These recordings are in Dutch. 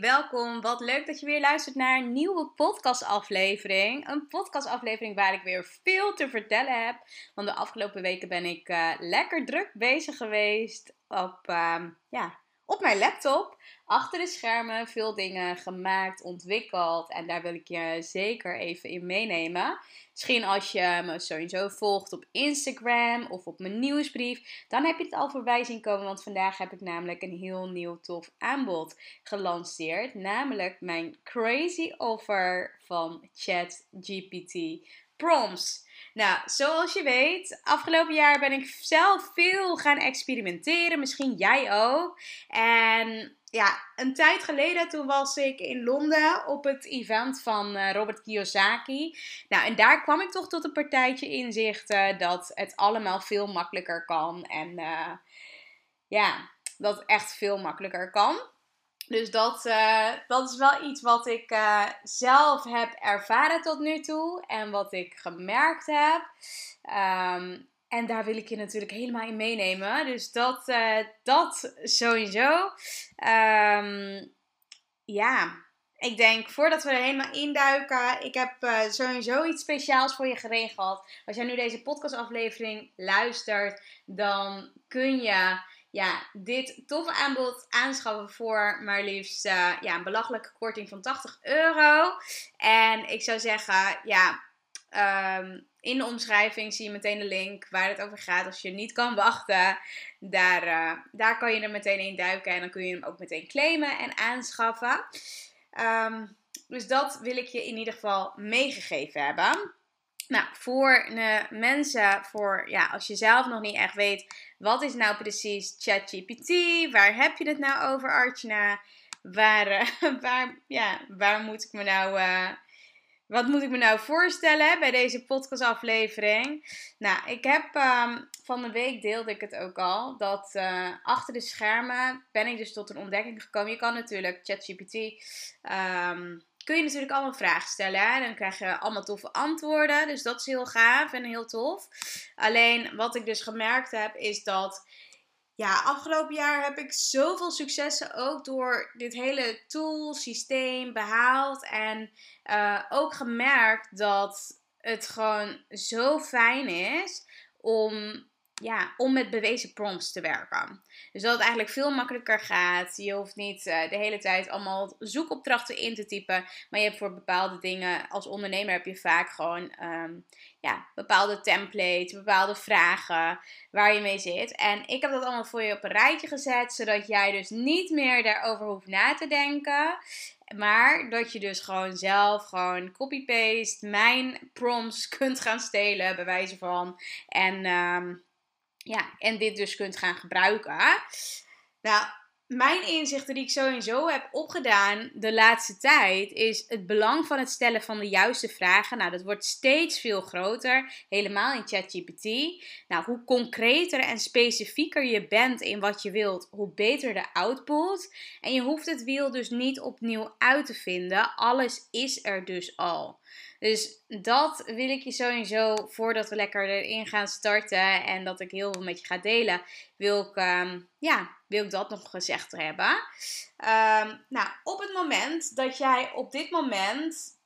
Welkom. Wat leuk dat je weer luistert naar een nieuwe podcastaflevering. Een podcastaflevering waar ik weer veel te vertellen heb. Want de afgelopen weken ben ik uh, lekker druk bezig geweest op, uh, ja, op mijn laptop achter de schermen veel dingen gemaakt, ontwikkeld. En daar wil ik je zeker even in meenemen. Misschien als je me sowieso volgt op Instagram of op mijn nieuwsbrief, dan heb je het al voorbij zien komen. Want vandaag heb ik namelijk een heel nieuw tof aanbod gelanceerd. Namelijk mijn crazy offer van ChatGPT Prompts. Nou, zoals je weet, afgelopen jaar ben ik zelf veel gaan experimenteren. Misschien jij ook. En ja, een tijd geleden toen was ik in Londen op het event van uh, Robert Kiyosaki. Nou, en daar kwam ik toch tot een partijtje inzichten dat het allemaal veel makkelijker kan. En uh, ja, dat het echt veel makkelijker kan. Dus dat, uh, dat is wel iets wat ik zelf heb ervaren tot nu toe en wat ik gemerkt heb. Um, en daar wil ik je natuurlijk helemaal in meenemen. Dus dat, uh, dat sowieso. Um, ja, ik denk voordat we er helemaal induiken. Ik heb sowieso iets speciaals voor je geregeld. Als jij nu deze podcastaflevering luistert, dan kun je ja, dit toffe aanbod aanschaffen voor maar liefst uh, ja, een belachelijke korting van 80 euro. En ik zou zeggen, ja. Um, in de omschrijving zie je meteen de link waar het over gaat. Als je niet kan wachten, daar, uh, daar kan je er meteen in duiken. En dan kun je hem ook meteen claimen en aanschaffen. Um, dus dat wil ik je in ieder geval meegegeven hebben. Nou, voor de mensen, voor ja, als je zelf nog niet echt weet, wat is nou precies ChatGPT? Waar heb je het nou over, Archana? Waar, uh, waar, ja, waar moet ik me nou uh, wat moet ik me nou voorstellen bij deze podcastaflevering? Nou, ik heb um, van de week deelde ik het ook al. Dat uh, achter de schermen ben ik dus tot een ontdekking gekomen. Je kan natuurlijk ChatGPT. Um, kun je natuurlijk allemaal vragen stellen. Hè? Dan krijg je allemaal toffe antwoorden. Dus dat is heel gaaf en heel tof. Alleen wat ik dus gemerkt heb is dat ja, afgelopen jaar heb ik zoveel successen ook door dit hele tool, systeem behaald. En uh, ook gemerkt dat het gewoon zo fijn is om ja, om met bewezen prompts te werken. Dus dat het eigenlijk veel makkelijker gaat. Je hoeft niet uh, de hele tijd allemaal zoekopdrachten in te typen. Maar je hebt voor bepaalde dingen, als ondernemer heb je vaak gewoon um, ja, bepaalde templates, bepaalde vragen waar je mee zit. En ik heb dat allemaal voor je op een rijtje gezet, zodat jij dus niet meer daarover hoeft na te denken. Maar dat je dus gewoon zelf gewoon copy-paste mijn prompts kunt gaan stelen, bij wijze van. En um, ja, en dit dus kunt gaan gebruiken. Nou, mijn inzichten die ik sowieso heb opgedaan de laatste tijd is het belang van het stellen van de juiste vragen. Nou, dat wordt steeds veel groter, helemaal in ChatGPT. Nou, hoe concreter en specifieker je bent in wat je wilt, hoe beter de output. En je hoeft het wiel dus niet opnieuw uit te vinden. Alles is er dus al. Dus dat wil ik je sowieso, voordat we lekker erin gaan starten en dat ik heel veel met je ga delen, wil ik, um, ja, wil ik dat nog gezegd hebben. Um, nou, op het moment dat jij op dit moment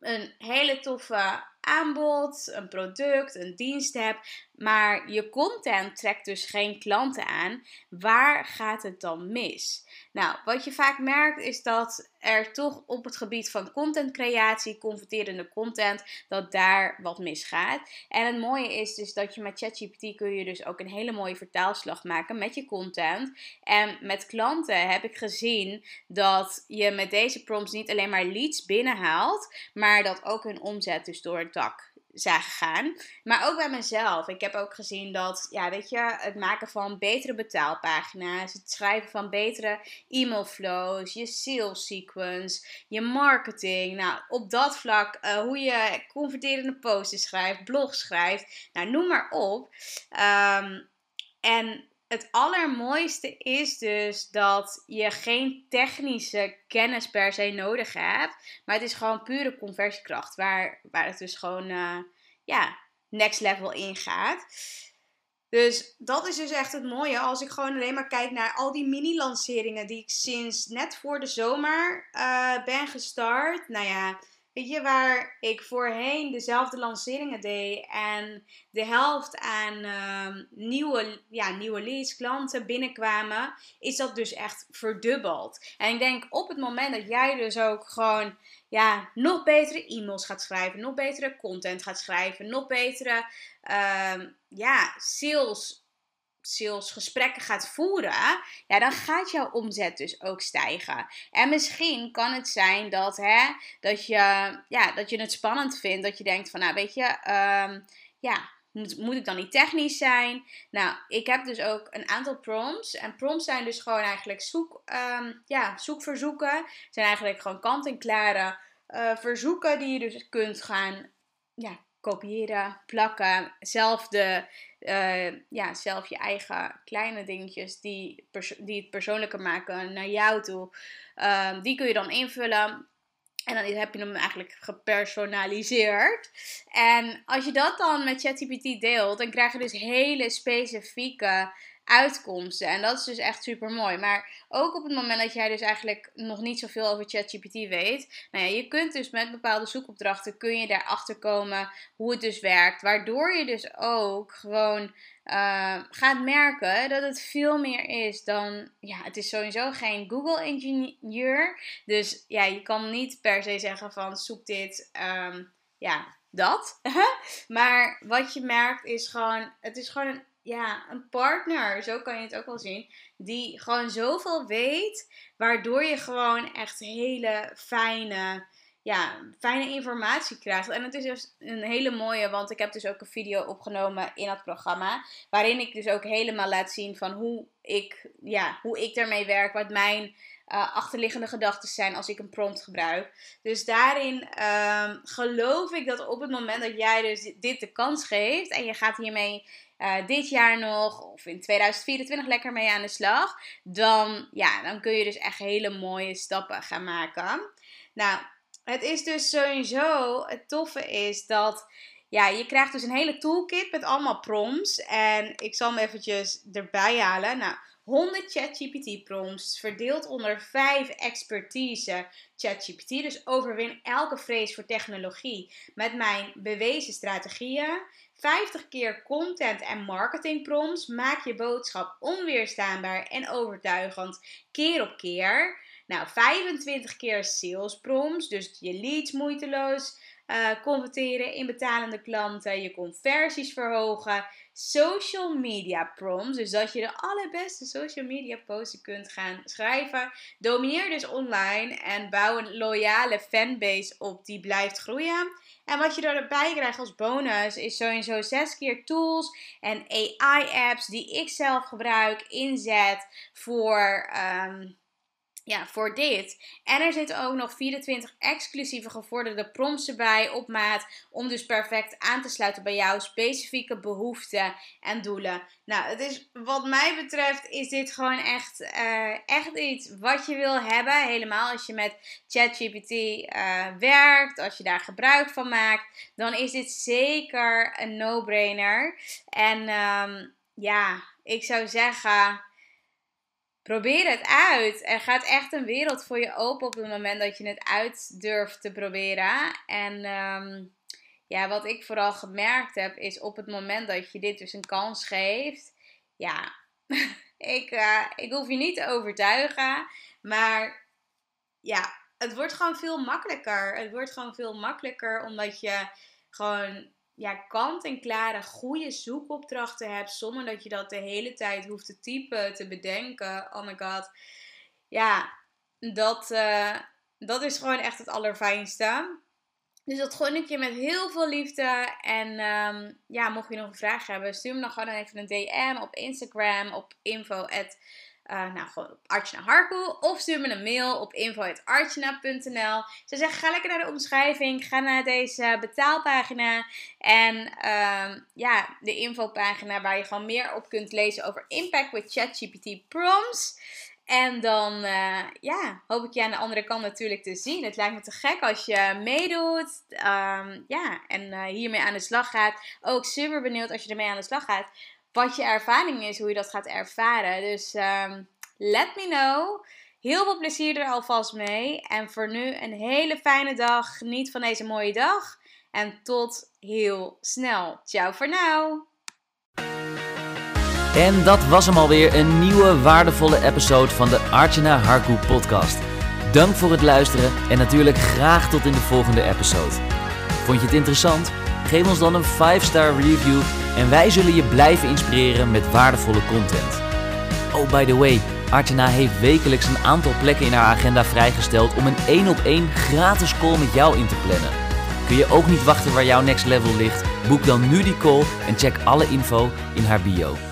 een hele toffe aanbod, een product, een dienst hebt, maar je content trekt dus geen klanten aan, waar gaat het dan mis? Nou, wat je vaak merkt is dat er toch op het gebied van contentcreatie, converterende content, dat daar wat misgaat. En het mooie is dus dat je met ChatGPT kun je dus ook een hele mooie vertaalslag maken met je content. En met klanten heb ik gezien dat je met deze prompts niet alleen maar leads binnenhaalt, maar dat ook hun omzet dus door het dak zagen gaan. Maar ook bij mezelf. Ik heb ook gezien dat, ja, weet je, het maken van betere betaalpagina's, het schrijven van betere e-mailflows, je sales sequence, je marketing. Nou, op dat vlak, uh, hoe je converterende posts schrijft, blogs schrijft, nou, noem maar op. Um, en het allermooiste is dus dat je geen technische kennis per se nodig hebt. Maar het is gewoon pure conversiekracht. Waar, waar het dus gewoon uh, ja, next level in gaat. Dus dat is dus echt het mooie. Als ik gewoon alleen maar kijk naar al die mini-lanceringen die ik sinds net voor de zomer uh, ben gestart. Nou ja, Weet je, waar ik voorheen dezelfde lanceringen deed en de helft aan uh, nieuwe, ja, nieuwe leads, klanten binnenkwamen, is dat dus echt verdubbeld. En ik denk op het moment dat jij dus ook gewoon ja, nog betere e-mails gaat schrijven, nog betere content gaat schrijven, nog betere uh, ja, sales salesgesprekken gaat voeren, ja, dan gaat jouw omzet dus ook stijgen. En misschien kan het zijn dat, hè, dat, je, ja, dat je het spannend vindt, dat je denkt van, nou weet je, um, ja, moet, moet ik dan niet technisch zijn? Nou, ik heb dus ook een aantal prompts. En prompts zijn dus gewoon eigenlijk zoek, um, ja, zoekverzoeken. zijn eigenlijk gewoon kant-en-klare uh, verzoeken die je dus kunt gaan ja, kopiëren, plakken. Zelf, de, uh, ja, zelf je eigen kleine dingetjes die, die het persoonlijker maken naar jou toe. Uh, die kun je dan invullen. En dan heb je hem eigenlijk gepersonaliseerd. En als je dat dan met ChatGPT deelt, dan krijg je dus hele specifieke uitkomsten. En dat is dus echt super mooi. Maar ook op het moment dat jij dus eigenlijk nog niet zoveel over ChatGPT weet. Nou ja, je kunt dus met bepaalde zoekopdrachten kun je daarachter komen hoe het dus werkt. Waardoor je dus ook gewoon uh, gaat merken dat het veel meer is dan. Ja, het is sowieso geen Google engineer. Dus ja, je kan niet per se zeggen van zoek dit. Um, ja, dat. maar wat je merkt is gewoon, het is gewoon een ja, een partner, zo kan je het ook wel zien, die gewoon zoveel weet, waardoor je gewoon echt hele fijne, ja, fijne informatie krijgt. En het is dus een hele mooie, want ik heb dus ook een video opgenomen in dat programma, waarin ik dus ook helemaal laat zien van hoe ik, ja, hoe ik daarmee werk, wat mijn uh, achterliggende gedachten zijn als ik een prompt gebruik. Dus daarin um, geloof ik dat op het moment dat jij dus dit de kans geeft en je gaat hiermee uh, dit jaar nog of in 2024 lekker mee aan de slag, dan, ja, dan kun je dus echt hele mooie stappen gaan maken. Nou, het is dus sowieso, het toffe is dat ja, je krijgt dus een hele toolkit met allemaal prompts. En ik zal hem eventjes erbij halen. Nou, 100 ChatGPT prompts, verdeeld onder 5 expertise ChatGPT. Dus overwin elke vrees voor technologie met mijn bewezen strategieën. 50 keer content en marketing prompts. Maak je boodschap onweerstaanbaar en overtuigend keer op keer. Nou, 25 keer sales prompts, dus je leads moeiteloos uh, converteren in betalende klanten, je conversies verhogen, social media prompts, dus dat je de allerbeste social media posts kunt gaan schrijven. Domineer dus online en bouw een loyale fanbase op die blijft groeien. En wat je erbij krijgt als bonus is sowieso zes keer tools en AI-apps die ik zelf gebruik, inzet voor. Um, ja, voor dit. En er zitten ook nog 24 exclusieve gevorderde prompts erbij op maat. Om dus perfect aan te sluiten bij jouw specifieke behoeften en doelen. Nou, het is, wat mij betreft is dit gewoon echt, uh, echt iets wat je wil hebben. Helemaal als je met ChatGPT uh, werkt, als je daar gebruik van maakt. Dan is dit zeker een no-brainer. En um, ja, ik zou zeggen probeer het uit. Er gaat echt een wereld voor je open op het moment dat je het uit durft te proberen. En um, ja, wat ik vooral gemerkt heb, is op het moment dat je dit dus een kans geeft. Ja, ik, uh, ik hoef je niet te overtuigen. Maar ja, het wordt gewoon veel makkelijker. Het wordt gewoon veel makkelijker omdat je gewoon ja, kant-en-klare goede zoekopdrachten hebt. Zonder dat je dat de hele tijd hoeft te typen, te bedenken. Oh my god. Ja, dat, uh, dat is gewoon echt het allerfijnste. Dus dat gun ik je met heel veel liefde. En ehm, ja, mocht je nog een vraag hebben, stuur me dan gewoon even een DM op Instagram op info uh, nou, gewoon op Archana Harkel. Of stuur me een mail op info.archana.nl. Ze zeggen, ga lekker naar de omschrijving. Ga naar deze betaalpagina. En uh, ja, de infopagina waar je gewoon meer op kunt lezen over Impact with ChatGPT prompts. En dan uh, ja, hoop ik je aan de andere kant natuurlijk te zien. Het lijkt me te gek als je meedoet. Um, ja, en uh, hiermee aan de slag gaat. Ook super benieuwd als je ermee aan de slag gaat wat je ervaring is, hoe je dat gaat ervaren. Dus um, let me know. Heel veel plezier er alvast mee. En voor nu een hele fijne dag. Geniet van deze mooie dag. En tot heel snel. Ciao voor nu. En dat was hem alweer, een nieuwe waardevolle episode van de Archana Harku podcast. Dank voor het luisteren en natuurlijk graag tot in de volgende episode. Vond je het interessant? Geef ons dan een 5-star review en wij zullen je blijven inspireren met waardevolle content. Oh, by the way, Artena heeft wekelijks een aantal plekken in haar agenda vrijgesteld om een 1 op 1 gratis call met jou in te plannen. Kun je ook niet wachten waar jouw next level ligt? Boek dan nu die call en check alle info in haar bio.